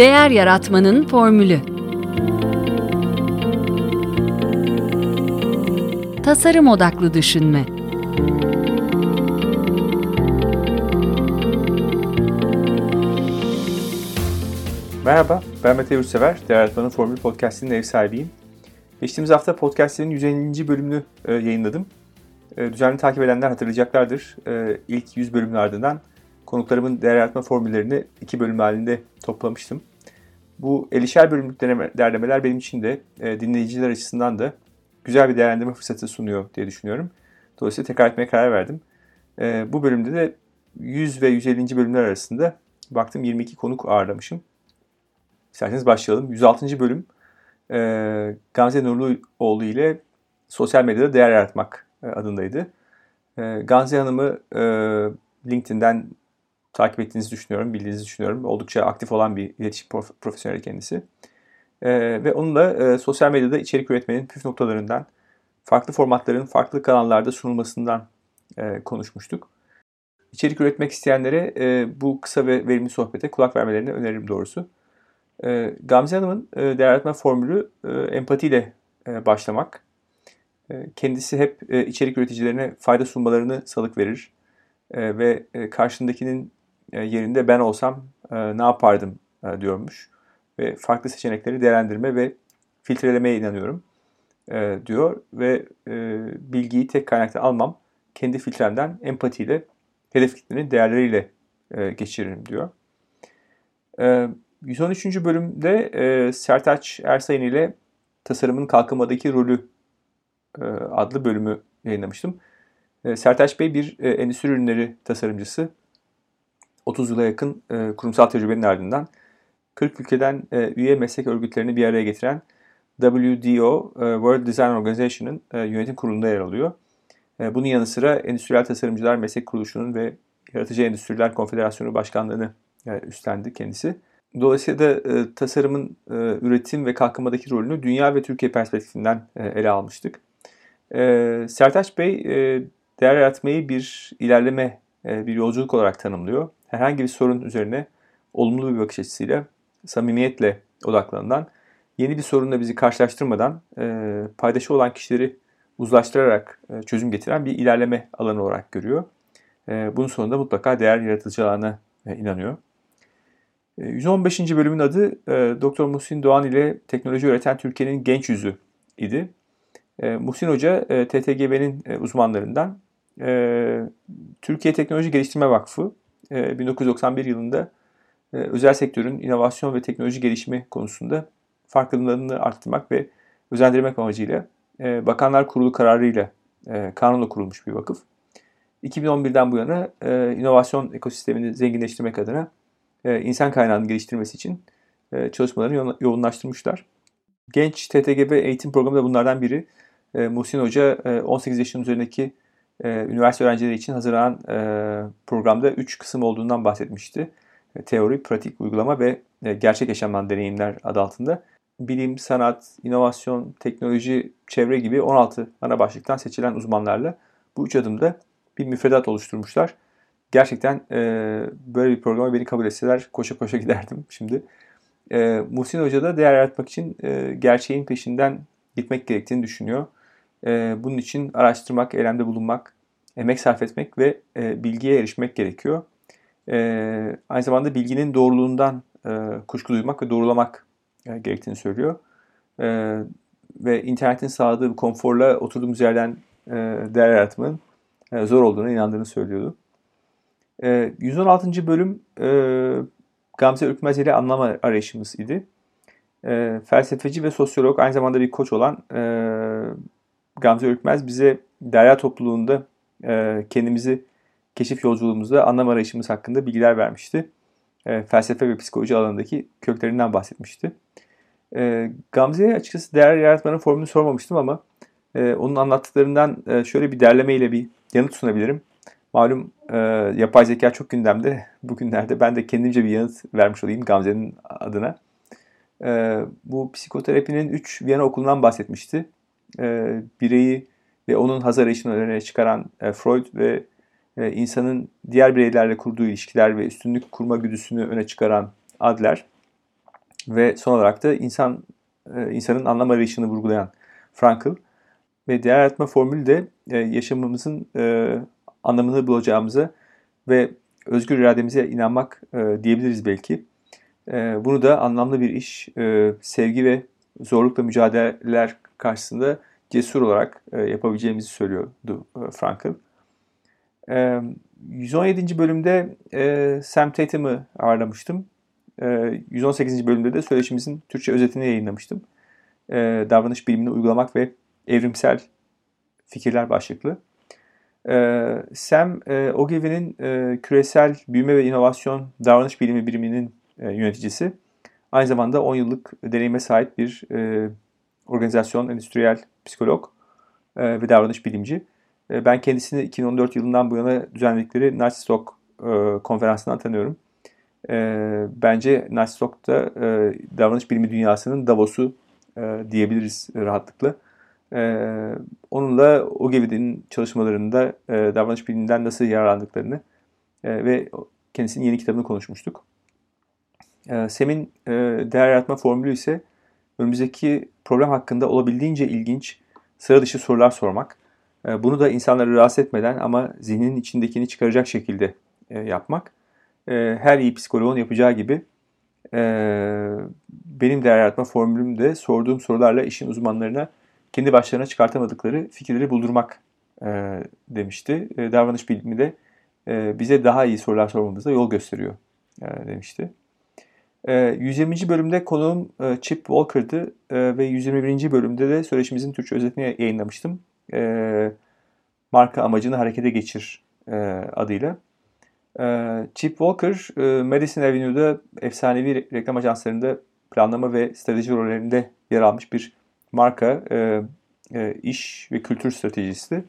Değer Yaratmanın Formülü Tasarım Odaklı Düşünme Merhaba, ben Mete Yurtsever. Değer Yaratmanın Formülü Podcast'inin ev sahibiyim. Geçtiğimiz hafta podcast'lerin 150. bölümünü e, yayınladım. E, düzenli takip edenler hatırlayacaklardır. E, ilk 100 bölümün ardından konuklarımın değer yaratma formüllerini iki bölüm halinde toplamıştım. Bu 50'şer bölümlük derlemeler benim için de e, dinleyiciler açısından da güzel bir değerlendirme fırsatı sunuyor diye düşünüyorum. Dolayısıyla tekrar etmeye karar verdim. E, bu bölümde de 100 ve 150. bölümler arasında baktım 22 konuk ağırlamışım. İsterseniz başlayalım. 106. bölüm e, Gamze Nurluoğlu ile sosyal medyada değer yaratmak e, adındaydı. E, Gamze Hanım'ı LinkedIn'den takip ettiğinizi düşünüyorum, bildiğinizi düşünüyorum. Oldukça aktif olan bir iletişim prof- profesyoneli kendisi. E, ve onunla e, sosyal medyada içerik üretmenin püf noktalarından, farklı formatların farklı kanallarda sunulmasından e, konuşmuştuk. İçerik üretmek isteyenlere e, bu kısa ve verimli sohbete kulak vermelerini öneririm doğrusu. E, Gamze Hanım'ın e, değerlendirme formülü e, empatiyle e, başlamak. E, kendisi hep e, içerik üreticilerine fayda sunmalarını salık verir. E, ve e, karşındakinin yerinde ben olsam e, ne yapardım e, diyormuş. Ve farklı seçenekleri değerlendirme ve filtrelemeye inanıyorum e, diyor. Ve e, bilgiyi tek kaynakta almam. Kendi filtremden empatiyle hedef kitlenin değerleriyle e, geçiririm diyor. E, 113. bölümde e, Sertaç Ersayın ile tasarımın kalkınmadaki rolü e, adlı bölümü yayınlamıştım. E, Sertaç Bey bir e, endüstri ürünleri tasarımcısı. 30 yıla yakın e, kurumsal tecrübenin ardından 40 ülkeden e, üye meslek örgütlerini bir araya getiren WDO, e, World Design Organization'ın e, yönetim kurulunda yer alıyor. E, bunun yanı sıra Endüstriyel Tasarımcılar Meslek Kuruluşu'nun ve Yaratıcı Endüstriler Konfederasyonu Başkanlığı'nı e, üstlendi kendisi. Dolayısıyla da e, tasarımın e, üretim ve kalkınmadaki rolünü dünya ve Türkiye perspektifinden e, ele almıştık. E, Sertaç Bey e, değer yaratmayı bir ilerleme, e, bir yolculuk olarak tanımlıyor. Herhangi bir sorun üzerine olumlu bir bakış açısıyla, samimiyetle odaklanılan, yeni bir sorunla bizi karşılaştırmadan e, paydaşı olan kişileri uzlaştırarak e, çözüm getiren bir ilerleme alanı olarak görüyor. E, bunun sonunda mutlaka değer yaratılacağına e, inanıyor. 115. E, bölümün adı e, Doktor Muhsin Doğan ile teknoloji üreten Türkiye'nin genç yüzü idi. E, Muhsin Hoca TTGB'nin uzmanlarından. Türkiye Teknoloji Geliştirme Vakfı 1991 yılında özel sektörün inovasyon ve teknoloji gelişimi konusunda farkındalığını arttırmak ve özendirmek amacıyla Bakanlar Kurulu kararıyla kanunla kurulmuş bir vakıf. 2011'den bu yana inovasyon ekosistemini zenginleştirmek adına e, insan kaynağını geliştirmesi için e, çalışmalarını yoğunlaştırmışlar. Genç TTGB eğitim programı da bunlardan biri. E, Muhsin Hoca 18 yaşının üzerindeki üniversite öğrencileri için hazırlanan programda 3 kısım olduğundan bahsetmişti. Teori, pratik, uygulama ve gerçek yaşamdan deneyimler adı altında. Bilim, sanat, inovasyon, teknoloji, çevre gibi 16 ana başlıktan seçilen uzmanlarla bu üç adımda bir müfredat oluşturmuşlar gerçekten e, böyle bir programa beni kabul etseler koşa koşa giderdim şimdi. E, Muhsin Hoca da değer yaratmak için e, gerçeğin peşinden gitmek gerektiğini düşünüyor. E, bunun için araştırmak, eylemde bulunmak, emek sarf etmek ve e, bilgiye erişmek gerekiyor. E, aynı zamanda bilginin doğruluğundan e, kuşku duymak ve doğrulamak e, gerektiğini söylüyor. E, ve internetin sağladığı konforla oturduğumuz yerden e, değer yaratmanın e, zor olduğunu inandığını söylüyordu. E, ee, 116. bölüm e, Gamze Ürkmez ile anlam arayışımız idi. E, felsefeci ve sosyolog aynı zamanda bir koç olan e, Gamze Ürkmez bize derya topluluğunda e, kendimizi keşif yolculuğumuzda anlam arayışımız hakkında bilgiler vermişti. E, felsefe ve psikoloji alanındaki köklerinden bahsetmişti. E, Gamze'ye açıkçası değer yaratmanın formülünü sormamıştım ama e, onun anlattıklarından e, şöyle bir derlemeyle bir yanıt sunabilirim. Malum e, yapay zeka çok gündemde. Bugünlerde ben de kendimce bir yanıt vermiş olayım Gamze'nin adına. E, bu psikoterapinin 3 Viyana okulundan bahsetmişti. E, bireyi ve onun haz arayışını öne çıkaran e, Freud ve e, insanın diğer bireylerle kurduğu ilişkiler ve üstünlük kurma güdüsünü öne çıkaran Adler. ve son olarak da insan e, insanın anlam arayışını vurgulayan Frankl ve değer yaratma formülü de e, yaşamımızın e, anlamını bulacağımıza ve özgür irademize inanmak e, diyebiliriz belki. E, bunu da anlamlı bir iş, e, sevgi ve zorlukla mücadeleler karşısında cesur olarak e, yapabileceğimizi söylüyordu e, Frankl. E, 117. bölümde e, Sam Tatum'ı ağırlamıştım. E, 118. bölümde de söyleşimizin Türkçe özetini yayınlamıştım. E, davranış bilimini uygulamak ve evrimsel fikirler başlıklı. E, Sam e, Ogilvy'nin e, küresel büyüme ve inovasyon davranış bilimi biriminin e, yöneticisi. Aynı zamanda 10 yıllık deneyime sahip bir e, organizasyon, endüstriyel psikolog e, ve davranış bilimci. E, ben kendisini 2014 yılından bu yana düzenledikleri Narsistok e, konferansından tanıyorum. E, bence Narsistok da e, davranış bilimi dünyasının Davos'u e, diyebiliriz rahatlıkla. E, onunla Ogilvy'nin çalışmalarında e, davranış biliminden nasıl yararlandıklarını e, ve kendisinin yeni kitabını konuşmuştuk. E, Sem'in e, değer yaratma formülü ise önümüzdeki problem hakkında olabildiğince ilginç, sıra dışı sorular sormak. E, bunu da insanları rahatsız etmeden ama zihninin içindekini çıkaracak şekilde e, yapmak. E, her iyi psikoloğun yapacağı gibi benim değer yaratma formülüm de sorduğum sorularla işin uzmanlarına kendi başlarına çıkartamadıkları fikirleri buldurmak demişti. Davranış bilimi de bize daha iyi sorular sormamıza yol gösteriyor demişti. 120. Ee, bölümde konuğum e, Chip Walker'dı e, ve 121. bölümde de söyleşimizin Türkçe özetini yayınlamıştım. Ee, marka amacını harekete geçir e, adıyla. Ee, Chip Walker, Madison Avenue'da efsanevi reklam ajanslarında planlama ve strateji rollerinde yer almış bir marka, iş ve kültür stratejisti.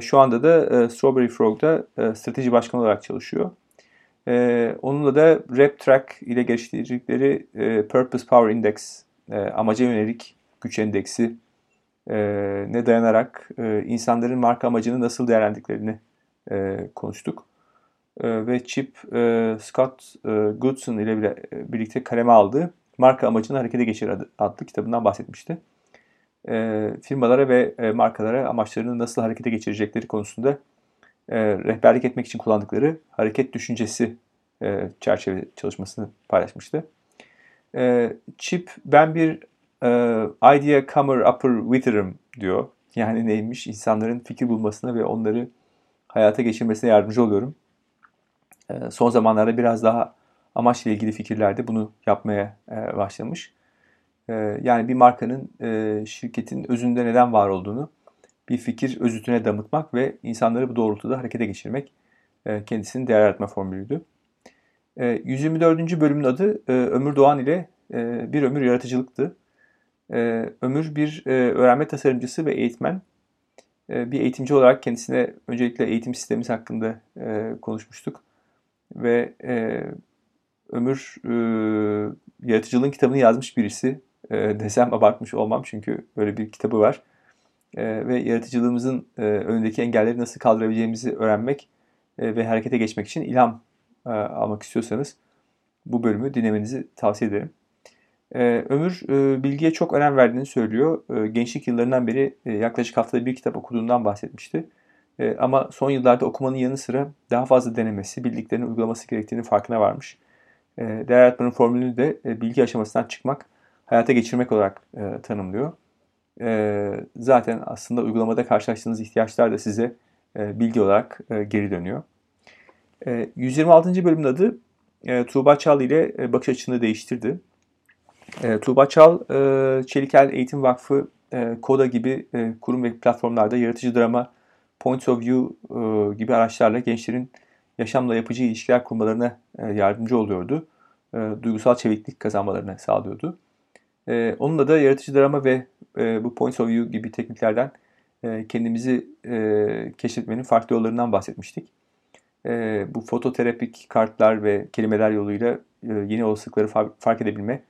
Şu anda da Strawberry Frog'da strateji başkanı olarak çalışıyor. Ee, onunla da Rap Track ile geliştirdikleri e, Purpose Power Index, e, amaca yönelik güç endeksi e, ne dayanarak e, insanların marka amacını nasıl değerlendiklerini e, konuştuk. E, ve Chip e, Scott e, Goodson ile bile, e, birlikte kaleme aldığı Marka Amacını Harekete Geçir adlı kitabından bahsetmişti. E, firmalara ve e, markalara amaçlarını nasıl harekete geçirecekleri konusunda e, rehberlik etmek için kullandıkları hareket düşüncesi e, çerçeve çalışmasını paylaşmıştı. E, Chip ben bir e, idea comer upper witter'ım diyor. Yani neymiş? İnsanların fikir bulmasına ve onları hayata geçirmesine yardımcı oluyorum. E, son zamanlarda biraz daha amaçla ilgili fikirlerde bunu yapmaya e, başlamış. E, yani bir markanın e, şirketin özünde neden var olduğunu bir fikir özütüne damıtmak ve insanları bu doğrultuda harekete geçirmek e, kendisinin değer yaratma formülüydü. 124. E, bölümün adı e, Ömür Doğan ile Bir Ömür Yaratıcılıktı. Ömür bir öğrenme tasarımcısı ve eğitmen. Bir eğitimci olarak kendisine öncelikle eğitim sistemimiz hakkında konuşmuştuk. Ve Ömür yaratıcılığın kitabını yazmış birisi desem abartmış olmam çünkü böyle bir kitabı var ve yaratıcılığımızın e, önündeki engelleri nasıl kaldırabileceğimizi öğrenmek e, ve harekete geçmek için ilham e, almak istiyorsanız bu bölümü dinlemenizi tavsiye ederim. Ömür bilgiye çok önem verdiğini söylüyor. Gençlik yıllarından beri yaklaşık haftada bir kitap okuduğundan bahsetmişti. Ama son yıllarda okumanın yanı sıra daha fazla denemesi, bildiklerini uygulaması gerektiğini farkına varmış. Değer yaratmanın formülünü de bilgi aşamasından çıkmak, hayata geçirmek olarak tanımlıyor e, zaten aslında uygulamada karşılaştığınız ihtiyaçlar da size e, bilgi olarak e, geri dönüyor. E, 126. bölümün adı e, Tuğba Çal ile e, bakış açını değiştirdi. E, Tuğba Çal, e, Çelikel Eğitim Vakfı, e, KODA gibi e, kurum ve platformlarda yaratıcı drama, Points of View e, gibi araçlarla gençlerin yaşamla yapıcı ilişkiler kurmalarına e, yardımcı oluyordu. E, duygusal çeviklik kazanmalarını sağlıyordu. E, onunla da yaratıcı drama ve e, bu points of view gibi tekniklerden e, kendimizi e, keşfetmenin farklı yollarından bahsetmiştik. E, bu fototerapik kartlar ve kelimeler yoluyla e, yeni olasılıkları fa- fark edebilme,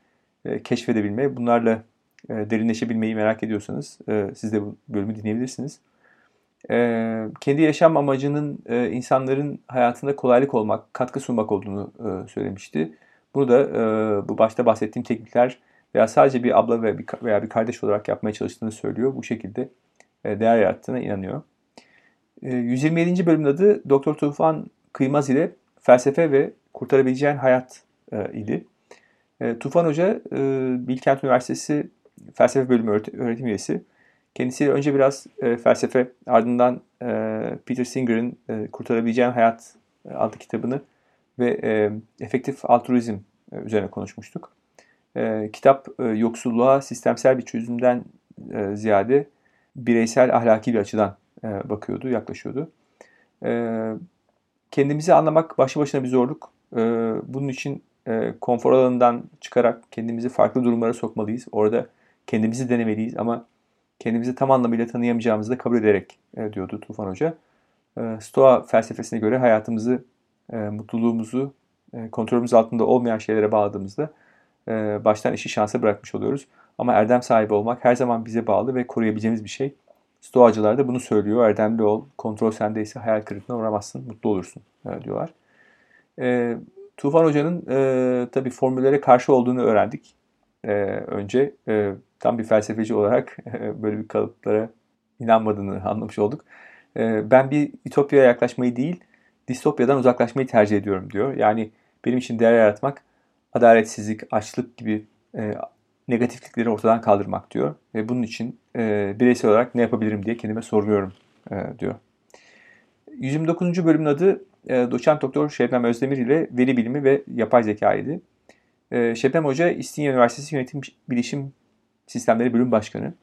e, keşfedebilme, bunlarla e, derinleşebilmeyi merak ediyorsanız e, siz de bu bölümü dinleyebilirsiniz. E, kendi yaşam amacının e, insanların hayatında kolaylık olmak, katkı sunmak olduğunu e, söylemişti. Bunu da bu başta bahsettiğim teknikler veya sadece bir abla veya bir kardeş olarak yapmaya çalıştığını söylüyor. Bu şekilde değer yarattığına inanıyor. 127. bölümün adı Doktor Tufan Kıymaz ile Felsefe ve Kurtarabileceğin Hayat idi. Tufan Hoca Bilkent Üniversitesi Felsefe Bölümü öğretim üyesi. Kendisi önce biraz e, felsefe, ardından e, Peter Singer'ın e, Kurtarabileceğin Hayat adlı kitabını ve e, efektif altruizm e, üzerine konuşmuştuk. E, kitap e, yoksulluğa sistemsel bir çözümden e, ziyade bireysel ahlaki bir açıdan e, bakıyordu, yaklaşıyordu. E, kendimizi anlamak başlı başına bir zorluk. E, bunun için e, konfor alanından çıkarak kendimizi farklı durumlara sokmalıyız. Orada kendimizi denemeliyiz ama kendimizi tam anlamıyla tanıyamayacağımızı da kabul ederek e, diyordu Tufan Hoca. E, Stoa felsefesine göre hayatımızı, e, mutluluğumuzu e, kontrolümüz altında olmayan şeylere bağladığımızda baştan işi şansa bırakmış oluyoruz. Ama erdem sahibi olmak her zaman bize bağlı ve koruyabileceğimiz bir şey. Stoacılar da bunu söylüyor. Erdemli ol, kontrol sendeyse hayal kırıklığına uğramazsın, mutlu olursun e, diyorlar. E, Tufan Hoca'nın e, tabii formüllere karşı olduğunu öğrendik e, önce. E, tam bir felsefeci olarak e, böyle bir kalıplara inanmadığını anlamış olduk. E, ben bir ütopyaya yaklaşmayı değil, distopyadan uzaklaşmayı tercih ediyorum diyor. Yani benim için değer yaratmak, adaletsizlik, açlık gibi e, negatiflikleri ortadan kaldırmak diyor. Ve bunun için bireysel olarak ne yapabilirim diye kendime soruyorum diyor. 129. bölümün adı Doçent Doktor Şebnem Özdemir ile veri bilimi ve yapay zekaydı. Şebnem Hoca İstinye Üniversitesi Yönetim Bilişim Sistemleri Bölüm Başkanı.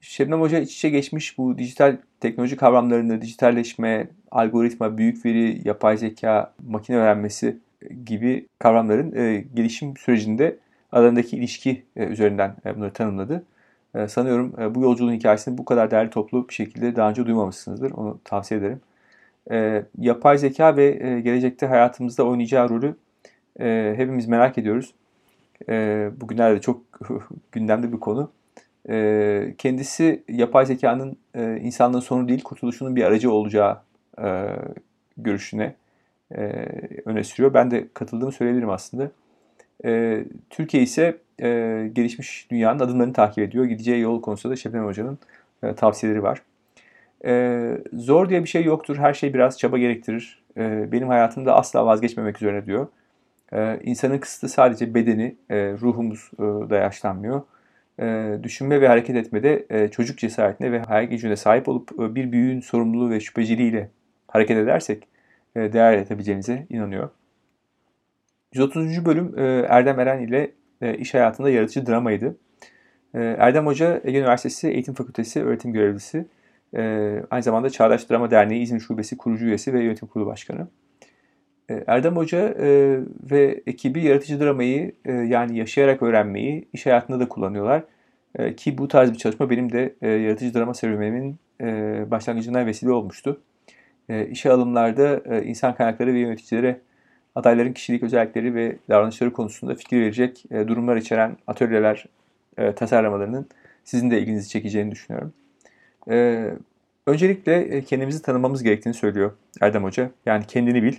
Şebnem Hoca iç içe geçmiş bu dijital teknoloji kavramlarını, dijitalleşme, algoritma, büyük veri, yapay zeka, makine öğrenmesi gibi kavramların e, gelişim sürecinde aralarındaki ilişki e, üzerinden e, bunları tanımladı. E, sanıyorum e, bu yolculuğun hikayesini bu kadar değerli toplu bir şekilde daha önce duymamışsınızdır. Onu tavsiye ederim. E, yapay zeka ve e, gelecekte hayatımızda oynayacağı rolü e, hepimiz merak ediyoruz e, bugünlerde çok gündemde bir konu. E, kendisi yapay zekanın e, insanlığın sonu değil kurtuluşunun bir aracı olacağı e, görüşüne e, öne sürüyor. Ben de katıldığımı söyleyebilirim aslında. E, Türkiye ise e, gelişmiş dünyanın adımlarını takip ediyor. Gideceği yol konusunda da Şebnem Hoca'nın e, tavsiyeleri var. E, zor diye bir şey yoktur. Her şey biraz çaba gerektirir. E, benim hayatımda asla vazgeçmemek üzere diyor. Ee, insanın kısıtı sadece bedeni, e, ruhumuz e, da yaşlanmıyor. E, düşünme ve hareket etmede e, çocuk cesaretine ve hayal gücüne sahip olup e, bir büyüğün sorumluluğu ve şüpheciliğiyle hareket edersek e, değer yaratabileceğimize inanıyor. 130. bölüm e, Erdem Eren ile e, iş hayatında yaratıcı dramaydı. E, Erdem Hoca Ege Üniversitesi Eğitim Fakültesi öğretim görevlisi. E, aynı zamanda Çağdaş Drama Derneği İzmir Şubesi kurucu üyesi ve yönetim kurulu başkanı. E, Erdem Hoca e, ve ekibi yaratıcı dramayı e, yani yaşayarak öğrenmeyi iş hayatında da kullanıyorlar. E, ki bu tarz bir çalışma benim de e, yaratıcı drama serüvenimin e, başlangıcına vesile olmuştu. E, işe alımlarda e, insan kaynakları ve yöneticilere adayların kişilik özellikleri ve davranışları konusunda fikir verecek e, durumlar içeren atölyeler e, tasarlamalarının sizin de ilginizi çekeceğini düşünüyorum. E, öncelikle kendimizi tanımamız gerektiğini söylüyor Erdem Hoca. Yani kendini bil,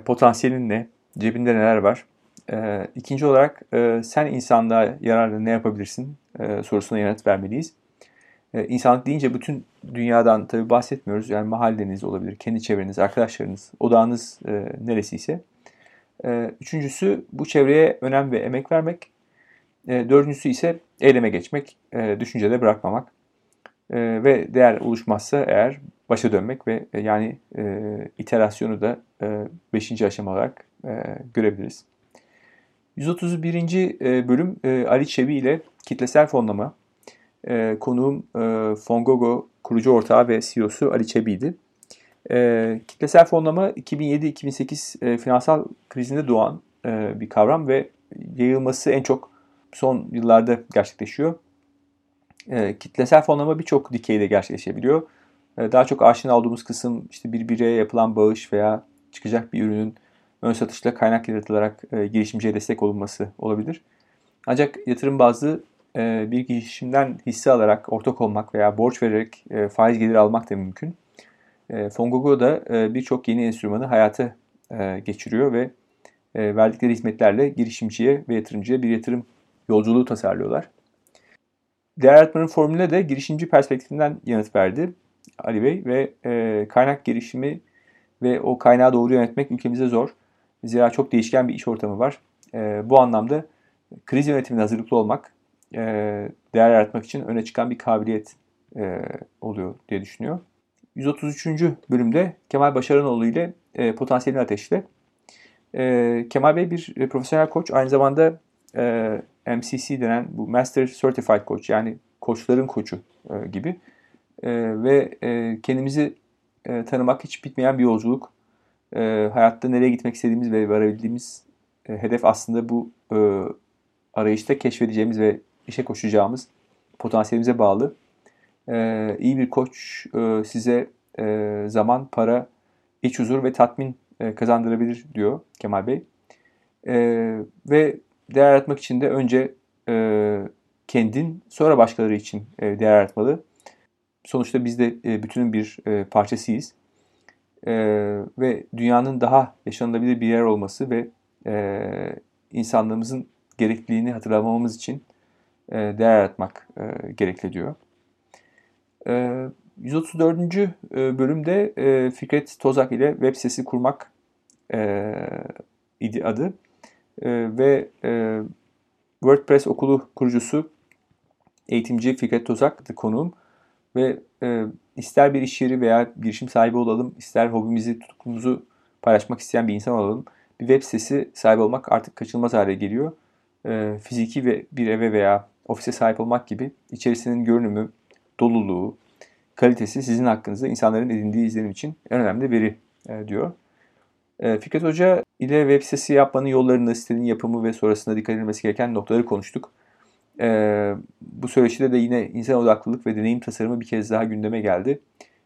potansiyelin ne? Cebinde neler var? E, ikinci olarak sen insanlığa yararlı ne yapabilirsin sorusuna yanıt vermeliyiz. E, insanlık deyince bütün dünyadan tabii bahsetmiyoruz. Yani mahalleniz olabilir, kendi çevreniz, arkadaşlarınız, odağınız e, neresiyse. E, üçüncüsü bu çevreye önem ve emek vermek. E, dördüncüsü ise eyleme geçmek, e, düşüncede bırakmamak. E, ve değer oluşmazsa eğer başa dönmek ve e, yani e, iterasyonu da 5. E, aşama olarak e, görebiliriz. 131. E, bölüm e, Ali Çebi ile kitlesel fonlama. E, konuğum e, Fongogo kurucu ortağı ve CEO'su Ali Çebi'ydi. E, kitlesel fonlama 2007-2008 e, finansal krizinde doğan e, bir kavram ve yayılması en çok son yıllarda gerçekleşiyor. E, kitlesel fonlama birçok dikeyde gerçekleşebiliyor. E, daha çok aşina olduğumuz kısım işte bir bireye yapılan bağış veya çıkacak bir ürünün ön satışla kaynak yaratılarak e, girişimciye destek olunması olabilir. Ancak yatırım bazlı e, bir girişimden hisse alarak ortak olmak veya borç vererek e, faiz geliri almak da mümkün. Fongogo da e, birçok yeni enstrümanı hayata geçiriyor ve verdikleri hizmetlerle girişimciye ve yatırımcıya bir yatırım yolculuğu tasarlıyorlar. Değer yaratmanın formülüne de girişimci perspektifinden yanıt verdi Ali Bey ve kaynak gelişimi ve o kaynağı doğru yönetmek ülkemizde zor. Zira çok değişken bir iş ortamı var. Bu anlamda kriz yönetimine hazırlıklı olmak e, değer yaratmak için öne çıkan bir kabiliyet e, oluyor diye düşünüyor. 133. bölümde Kemal Başaranoğlu ile e, Potansiyelin Ateş'te. E, Kemal Bey bir profesyonel koç. Aynı zamanda MCC denen bu Master Certified Coach yani koçların koçu gibi. Ve kendimizi tanımak hiç bitmeyen bir yolculuk. Hayatta nereye gitmek istediğimiz ve varabildiğimiz hedef aslında bu arayışta keşfedeceğimiz ve işe koşacağımız potansiyelimize bağlı. E, iyi bir koç e, size e, zaman, para, iç huzur ve tatmin e, kazandırabilir diyor Kemal Bey. E, ve değer yaratmak için de önce e, kendin sonra başkaları için e, değer yaratmalı. Sonuçta biz de e, bütünün bir e, parçasıyız. E, ve dünyanın daha yaşanılabilir bir yer olması ve e, insanlığımızın gerekliliğini hatırlamamız için e, değer yaratmak e, gerekli diyor. E, 134. E, bölümde e, Fikret Tozak ile web sitesi kurmak e, idi adı. Ve WordPress okulu kurucusu eğitimci Fikret Tozak konuğum. Ve ister bir iş yeri veya girişim sahibi olalım, ister hobimizi, tutkumuzu paylaşmak isteyen bir insan olalım. Bir web sitesi sahibi olmak artık kaçınılmaz hale geliyor. Fiziki ve bir eve veya ofise sahip olmak gibi içerisinin görünümü, doluluğu, kalitesi sizin hakkınızda insanların edindiği izlenim için en önemli veri e, diyor. E, Fikret Hoca ile web sitesi yapmanın yollarını, sitenin yapımı ve sonrasında dikkat edilmesi gereken noktaları konuştuk. E, bu söyleşide de yine insan odaklılık ve deneyim tasarımı bir kez daha gündeme geldi.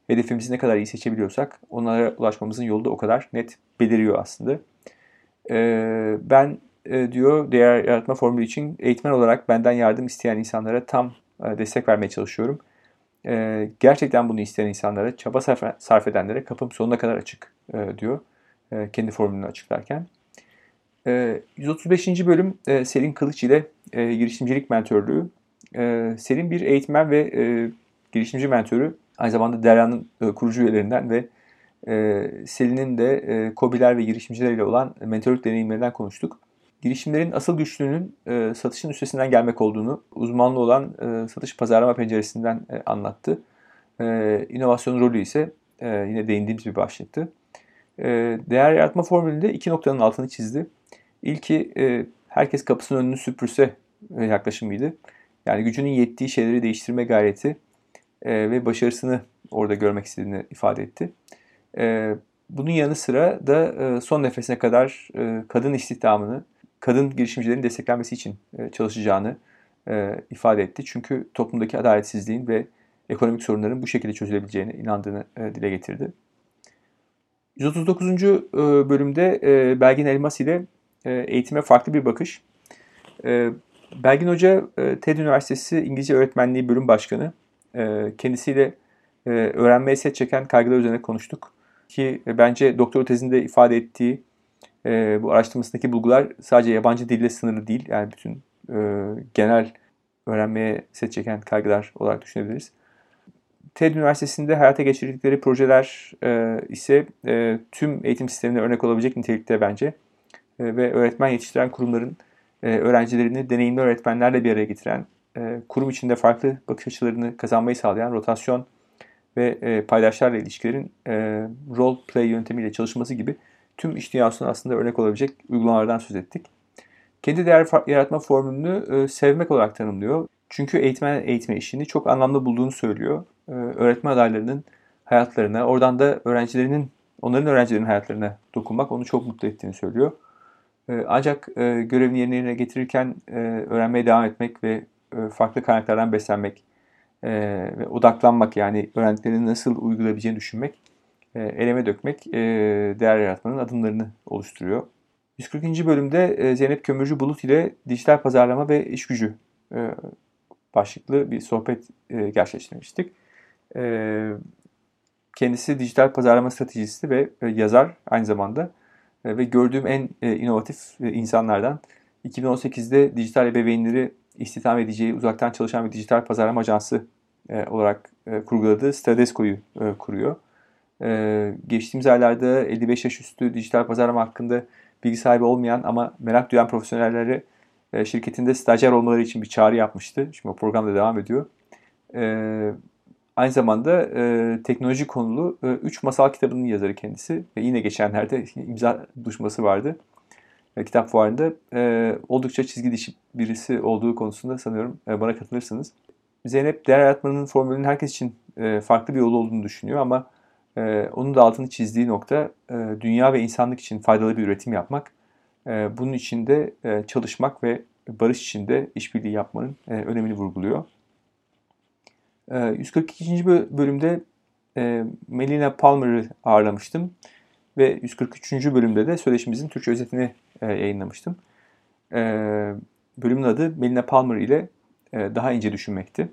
Hedefimizi ne kadar iyi seçebiliyorsak onlara ulaşmamızın yolu da o kadar net beliriyor aslında. E, ben e, diyor değer yaratma formülü için eğitmen olarak benden yardım isteyen insanlara tam e, destek vermeye çalışıyorum. E, gerçekten bunu isteyen insanlara, çaba sarf edenlere kapım sonuna kadar açık e, diyor. E, kendi formülünü açıklarken. 135. E, bölüm e, Selin Kılıç ile girişimcilik mentörlüğü. Selin bir eğitmen ve girişimci mentörü. Aynı zamanda Derya'nın kurucu üyelerinden ve Selin'in de COBİ'ler ve girişimciler ile olan mentörlük deneyimlerinden konuştuk. Girişimlerin asıl güçlüğünün satışın üstesinden gelmek olduğunu uzmanlı olan satış pazarlama penceresinden anlattı. İnovasyon rolü ise yine değindiğimiz bir başlıktı. Ee, değer yaratma formülünde iki noktanın altını çizdi. İlki e, herkes kapısının önünü süpürse e, yaklaşımıydı. Yani gücünün yettiği şeyleri değiştirme gayreti e, ve başarısını orada görmek istediğini ifade etti. Bunun yanı sıra da son nefesine kadar kadın istihdamını, kadın girişimcilerin desteklenmesi için çalışacağını ifade etti. Çünkü toplumdaki adaletsizliğin ve ekonomik sorunların bu şekilde çözülebileceğine inandığını dile getirdi. 139. E, bölümde e, Belgin Elmas ile e, eğitime farklı bir bakış. Belgin Hoca TED Üniversitesi İngilizce Öğretmenliği Bölüm Başkanı. Kendisiyle öğrenmeye set çeken kaygılar üzerine konuştuk. Ki bence doktor tezinde ifade ettiği bu araştırmasındaki bulgular sadece yabancı dille sınırlı değil. Yani bütün genel öğrenmeye set çeken kaygılar olarak düşünebiliriz. TED Üniversitesi'nde hayata geçirdikleri projeler e, ise e, tüm eğitim sistemine örnek olabilecek nitelikte bence. E, ve öğretmen yetiştiren kurumların e, öğrencilerini deneyimli öğretmenlerle bir araya getiren, e, kurum içinde farklı bakış açılarını kazanmayı sağlayan rotasyon ve e, paydaşlarla ilişkilerin e, role play yöntemiyle çalışması gibi tüm iş dünyasına aslında örnek olabilecek uygulamalardan söz ettik. Kendi değer yaratma formülünü e, sevmek olarak tanımlıyor. Çünkü eğitmen eğitme işini çok anlamlı bulduğunu söylüyor. Ee, öğretmen adaylarının hayatlarına, oradan da öğrencilerinin, onların öğrencilerinin hayatlarına dokunmak onu çok mutlu ettiğini söylüyor. Ee, ancak e, görevini yerine getirirken e, öğrenmeye devam etmek ve e, farklı kaynaklardan beslenmek ve odaklanmak yani öğrendiklerini nasıl uygulayabileceğini düşünmek, eleme dökmek değer yaratmanın adımlarını oluşturuyor. 140. bölümde Zeynep Kömürcü Bulut ile dijital pazarlama ve iş gücü başlıklı bir sohbet gerçekleştirmiştik. Kendisi dijital pazarlama stratejisi ve yazar aynı zamanda. ve gördüğüm en inovatif insanlardan 2018'de dijital ebeveynleri istihdam edeceği uzaktan çalışan bir dijital pazarlama ajansı olarak kurguladığı Stradesco'yu kuruyor. Geçtiğimiz aylarda 55 yaş üstü dijital pazarlama hakkında bilgi sahibi olmayan ama merak duyan profesyonelleri şirketinde stajyer olmaları için bir çağrı yapmıştı. Şimdi o program da devam ediyor. Aynı zamanda e, teknoloji konulu 3 e, masal kitabının yazarı kendisi. Ve yine geçenlerde imza düşması vardı. E, kitap fuarında e, oldukça çizgi dişi birisi olduğu konusunda sanıyorum e, bana katılırsınız. Zeynep değer yaratmanın formülünün herkes için e, farklı bir yolu olduğunu düşünüyor ama e, onun da altını çizdiği nokta e, dünya ve insanlık için faydalı bir üretim yapmak. E, bunun için de e, çalışmak ve barış içinde işbirliği yapmanın e, önemini vurguluyor. 142. Ee, bölümde e, Melina Palmer'ı ağırlamıştım. Ve 143. bölümde de söyleşimizin Türkçe özetini e, yayınlamıştım. Ee, bölümün adı Melina Palmer ile e, daha ince düşünmekti.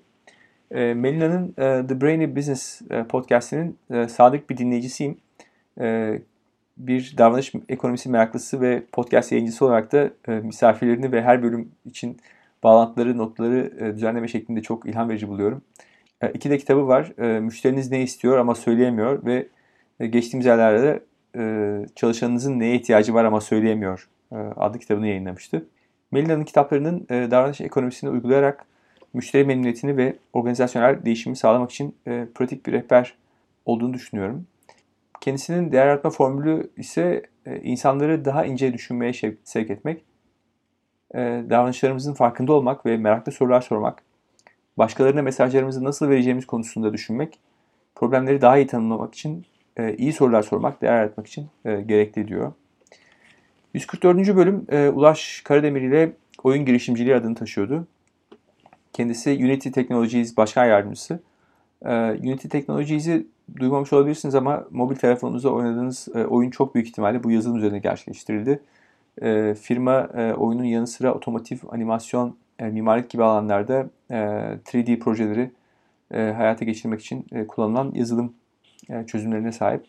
Ee, Melina'nın The Brainy Business podcastinin sadık bir dinleyicisiyim. Bir davranış ekonomisi meraklısı ve podcast yayıncısı olarak da misafirlerini ve her bölüm için bağlantıları, notları düzenleme şeklinde çok ilham verici buluyorum. E, iki de kitabı var. E, müşteriniz ne istiyor ama söyleyemiyor ve e, geçtiğimiz yerlerde çalışanınızın neye ihtiyacı var ama söyleyemiyor adlı kitabını yayınlamıştı. Melina'nın kitaplarının davranış ekonomisini uygulayarak müşteri memnuniyetini ve organizasyonel değişimi sağlamak için pratik bir rehber olduğunu düşünüyorum. Kendisinin değer yaratma formülü ise insanları daha ince düşünmeye sevk etmek, davranışlarımızın farkında olmak ve meraklı sorular sormak, başkalarına mesajlarımızı nasıl vereceğimiz konusunda düşünmek, problemleri daha iyi tanımlamak için e, iyi sorular sormak, değer yaratmak için e, gerekli diyor. 144. bölüm e, Ulaş Karademir ile oyun girişimciliği adını taşıyordu. Kendisi Unity Technologies Başkan Yardımcısı. E, Unity Technologies'i duymamış olabilirsiniz ama mobil telefonunuzda oynadığınız e, oyun çok büyük ihtimalle bu yazılım üzerine gerçekleştirildi. E, firma e, oyunun yanı sıra otomotiv, animasyon, e, mimarlık gibi alanlarda e, 3D projeleri hayata geçirmek için kullanılan yazılım çözümlerine sahip.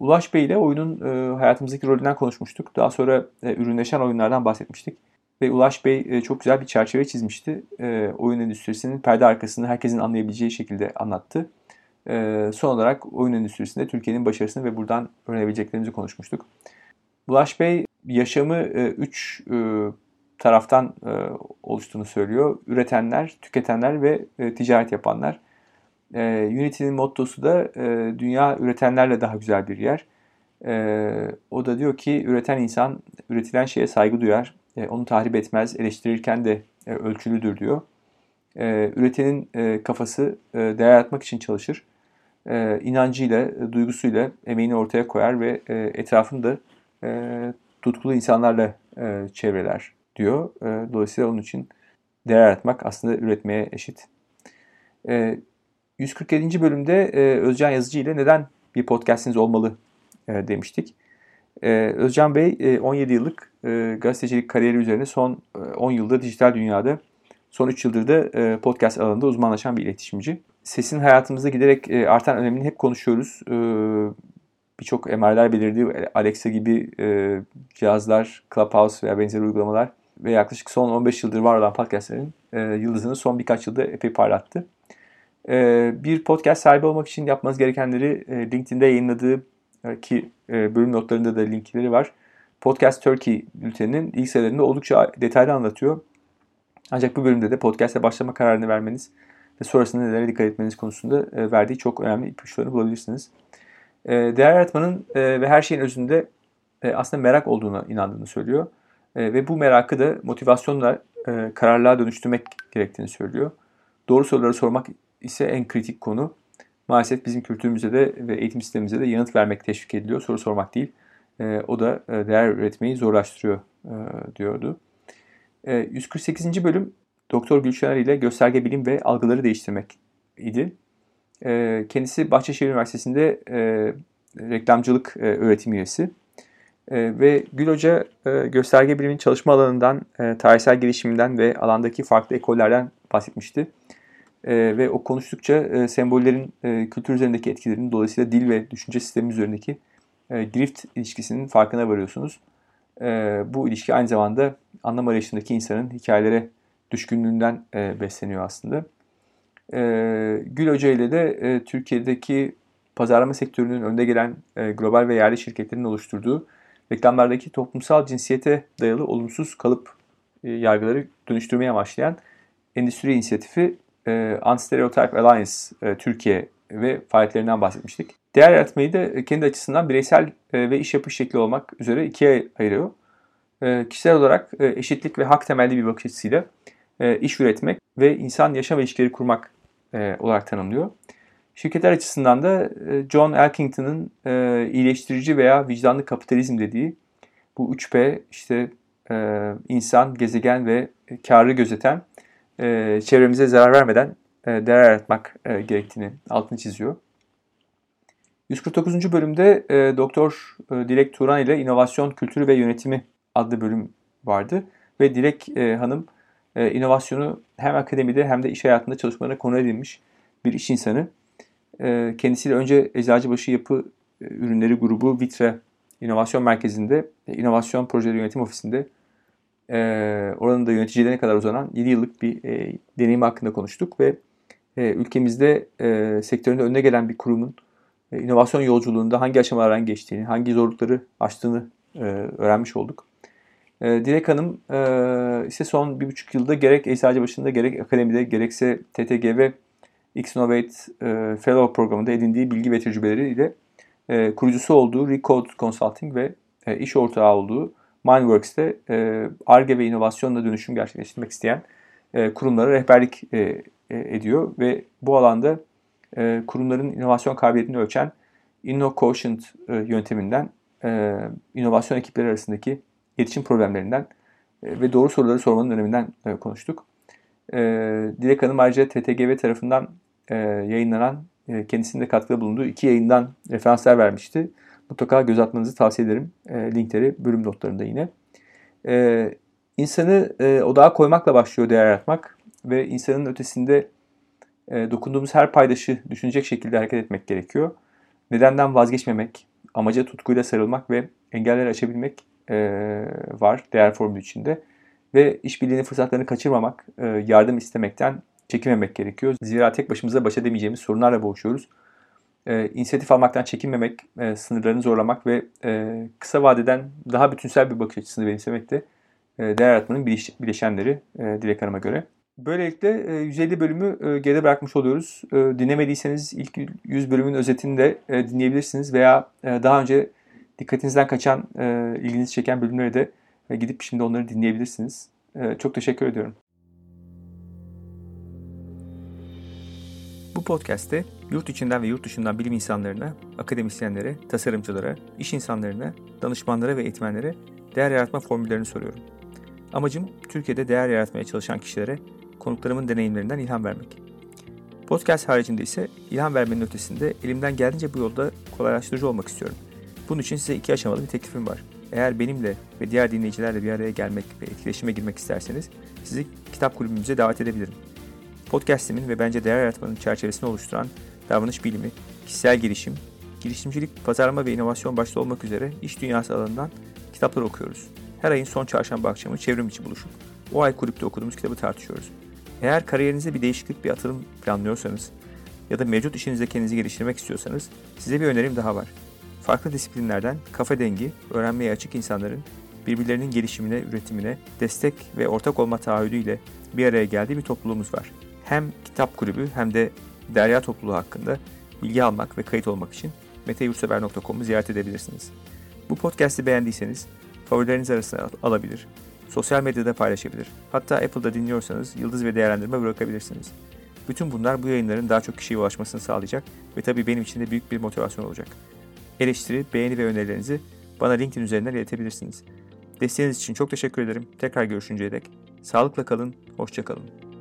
Ulaş Bey ile oyunun hayatımızdaki rolünden konuşmuştuk. Daha sonra e, ürünleşen oyunlardan bahsetmiştik. Ve Ulaş Bey e, çok güzel bir çerçeve çizmişti. E, oyun endüstrisinin perde arkasını herkesin anlayabileceği şekilde anlattı. E, son olarak oyun endüstrisinde Türkiye'nin başarısını ve buradan öğrenebileceklerimizi konuşmuştuk. Ulaş Bey yaşamı 3 e, e, taraftan oluştuğunu söylüyor. Üretenler, tüketenler ve ticaret yapanlar. Unity'nin mottosu da dünya üretenlerle daha güzel bir yer. O da diyor ki üreten insan üretilen şeye saygı duyar, e, onu tahrip etmez, eleştirirken de e, ölçülüdür diyor. E, üretenin kafası değer yaratmak için çalışır. E, inancıyla, duygusuyla emeğini ortaya koyar ve e, etrafını da tutkulu insanlarla çevreler diyor. Dolayısıyla onun için değer yaratmak aslında üretmeye eşit. E, 147. bölümde Özcan Yazıcı ile neden bir podcastiniz olmalı demiştik. E, Özcan Bey e, 17 yıllık e, gazetecilik kariyeri üzerine son e, 10 yılda dijital dünyada, son 3 yıldır da e, podcast alanında uzmanlaşan bir iletişimci. Sesin hayatımızda giderek e, artan önemini hep konuşuyoruz. E, Birçok MR'ler belirdiği Alexa gibi e, cihazlar, Clubhouse veya benzeri uygulamalar ve yaklaşık son 15 yıldır var olan podcastlerin e, yıldızını son birkaç yılda epey parlattı. E, bir podcast sahibi olmak için yapmanız gerekenleri e, LinkedIn'de yayınladığı e, ki e, bölüm notlarında da linkleri var. Podcast Turkey bülteninin ilk sayılarında oldukça detaylı anlatıyor. Ancak bu bölümde de podcast'e başlama kararını vermeniz ve sonrasında nelere dikkat etmeniz konusunda e, verdiği çok önemli ipuçlarını bulabilirsiniz. E, değer yaratmanın ve her şeyin özünde aslında merak olduğuna inandığını söylüyor. Ve bu merakı da motivasyonla kararlığa dönüştürmek gerektiğini söylüyor. Doğru soruları sormak ise en kritik konu. Maalesef bizim kültürümüzde de ve eğitim sistemimizde de yanıt vermek teşvik ediliyor, soru sormak değil. E, o da e, değer üretmeyi zorlaştırıyor e, diyordu. E, 148. bölüm Doktor Gülşener ile gösterge bilim ve algıları değiştirmek idi. E, kendisi Bahçeşehir Üniversitesi'nde e, reklamcılık e, öğretim üyesi. E, ve Gül Hoca e, gösterge biliminin çalışma alanından, e, tarihsel gelişiminden ve alandaki farklı ekollerden bahsetmişti. E, ve o konuştukça e, sembollerin e, kültür üzerindeki etkilerini dolayısıyla dil ve düşünce sistemi üzerindeki e, grift ilişkisinin farkına varıyorsunuz. E, bu ilişki aynı zamanda anlam arayışındaki insanın hikayelere düşkünlüğünden e, besleniyor aslında. E, Gül Hoca ile de e, Türkiye'deki pazarlama sektörünün önde gelen e, global ve yerli şirketlerin oluşturduğu reklamlardaki toplumsal cinsiyete dayalı olumsuz kalıp e, yargıları dönüştürmeye amaçlayan endüstri inisiyatifi e, Unstereotype Alliance e, Türkiye ve faaliyetlerinden bahsetmiştik. Değer yaratmayı da kendi açısından bireysel e, ve iş yapış şekli olmak üzere ikiye ayırıyor. E, kişisel olarak e, eşitlik ve hak temelli bir bakış açısıyla e, iş üretmek ve insan yaşam ilişkileri kurmak e, olarak tanımlıyor. Şirketler açısından da e, John Elkington'ın e, iyileştirici veya vicdanlı kapitalizm dediği bu 3P işte e, insan, gezegen ve karı gözeten çevremize zarar vermeden değer yaratmak gerektiğini altını çiziyor. 149. bölümde Doktor Dilek Turan ile İnovasyon Kültürü ve Yönetimi adlı bölüm vardı. Ve Dilek Hanım inovasyonu hem akademide hem de iş hayatında çalışmalarına konu edilmiş bir iş insanı. Ee, kendisiyle önce Eczacıbaşı Yapı e, Ürünleri Grubu Vitre İnovasyon Merkezi'nde, e, İnovasyon Projeleri Yönetim Ofisi'nde e, oranın da yöneticilerine kadar uzanan 7 yıllık bir e, deneyim hakkında konuştuk ve ülkemizde sektöründe önüne gelen bir kurumun inovasyon yolculuğunda hangi aşamalardan geçtiğini, hangi zorlukları aştığını öğrenmiş olduk. Dilek Hanım ise son bir buçuk yılda gerek Eczacıbaşı'nda gerek akademide gerekse TTG ve Xnovate e, Fellow programında edindiği bilgi ve tecrübeleriyle e, kurucusu olduğu Recode Consulting ve e, iş ortağı olduğu Mindworks'te ARGE e, ve inovasyonla dönüşüm gerçekleştirmek isteyen e, kurumlara rehberlik e, ediyor ve bu alanda kurumların inovasyon kabiliyetini ölçen InnoQuotient yönteminden inovasyon ekipleri arasındaki iletişim problemlerinden ve doğru soruları sormanın öneminden konuştuk. Dilek Hanım ayrıca TTGV tarafından yayınlanan kendisinin de katkıda bulunduğu iki yayından referanslar vermişti. Mutlaka göz atmanızı tavsiye ederim. E, linkleri bölüm notlarında yine. E, insanı e, odağa koymakla başlıyor değer yaratmak ve insanın ötesinde e, dokunduğumuz her paydaşı düşünecek şekilde hareket etmek gerekiyor. Nedenden vazgeçmemek, amaca tutkuyla sarılmak ve engelleri aşabilmek e, var değer formülü içinde. Ve işbirliğinin fırsatlarını kaçırmamak, e, yardım istemekten çekinmemek gerekiyor. Zira tek başımıza baş edemeyeceğimiz sorunlarla boğuşuyoruz. E, inisiyatif almaktan çekinmemek, e, sınırlarını zorlamak ve e, kısa vadeden daha bütünsel bir bakış açısını benimsemek de e, değer yaratmanın bileşenleri e, Dilek Hanım'a göre. Böylelikle e, 150 bölümü e, geride bırakmış oluyoruz. E, dinlemediyseniz ilk 100 bölümün özetini de e, dinleyebilirsiniz veya e, daha önce dikkatinizden kaçan, e, ilginizi çeken bölümleri de e, gidip şimdi onları dinleyebilirsiniz. E, çok teşekkür ediyorum. Podcast'te yurt içinden ve yurt dışından bilim insanlarına, akademisyenlere, tasarımcılara, iş insanlarına, danışmanlara ve eğitmenlere değer yaratma formüllerini soruyorum. Amacım Türkiye'de değer yaratmaya çalışan kişilere konuklarımın deneyimlerinden ilham vermek. Podcast haricinde ise ilham vermenin ötesinde elimden geldiğince bu yolda kolaylaştırıcı olmak istiyorum. Bunun için size iki aşamalı bir teklifim var. Eğer benimle ve diğer dinleyicilerle bir araya gelmek ve etkileşime girmek isterseniz sizi kitap kulübümüze davet edebilirim. Podcast'imin ve bence değer yaratmanın çerçevesini oluşturan davranış bilimi, kişisel gelişim, girişimcilik, pazarlama ve inovasyon başta olmak üzere iş dünyası alanından kitaplar okuyoruz. Her ayın son çarşamba akşamı çevrim içi buluşup o ay kulüpte okuduğumuz kitabı tartışıyoruz. Eğer kariyerinizde bir değişiklik, bir atılım planlıyorsanız ya da mevcut işinizde kendinizi geliştirmek istiyorsanız size bir önerim daha var. Farklı disiplinlerden kafa dengi, öğrenmeye açık insanların birbirlerinin gelişimine, üretimine destek ve ortak olma taahhüdüyle bir araya geldiği bir topluluğumuz var hem kitap kulübü hem de derya topluluğu hakkında bilgi almak ve kayıt olmak için meteyursever.com'u ziyaret edebilirsiniz. Bu podcast'i beğendiyseniz favorileriniz arasına alabilir, sosyal medyada paylaşabilir, hatta Apple'da dinliyorsanız yıldız ve değerlendirme bırakabilirsiniz. Bütün bunlar bu yayınların daha çok kişiye ulaşmasını sağlayacak ve tabii benim için de büyük bir motivasyon olacak. Eleştiri, beğeni ve önerilerinizi bana LinkedIn üzerinden iletebilirsiniz. Desteğiniz için çok teşekkür ederim. Tekrar görüşünceye dek sağlıkla kalın, hoşça kalın.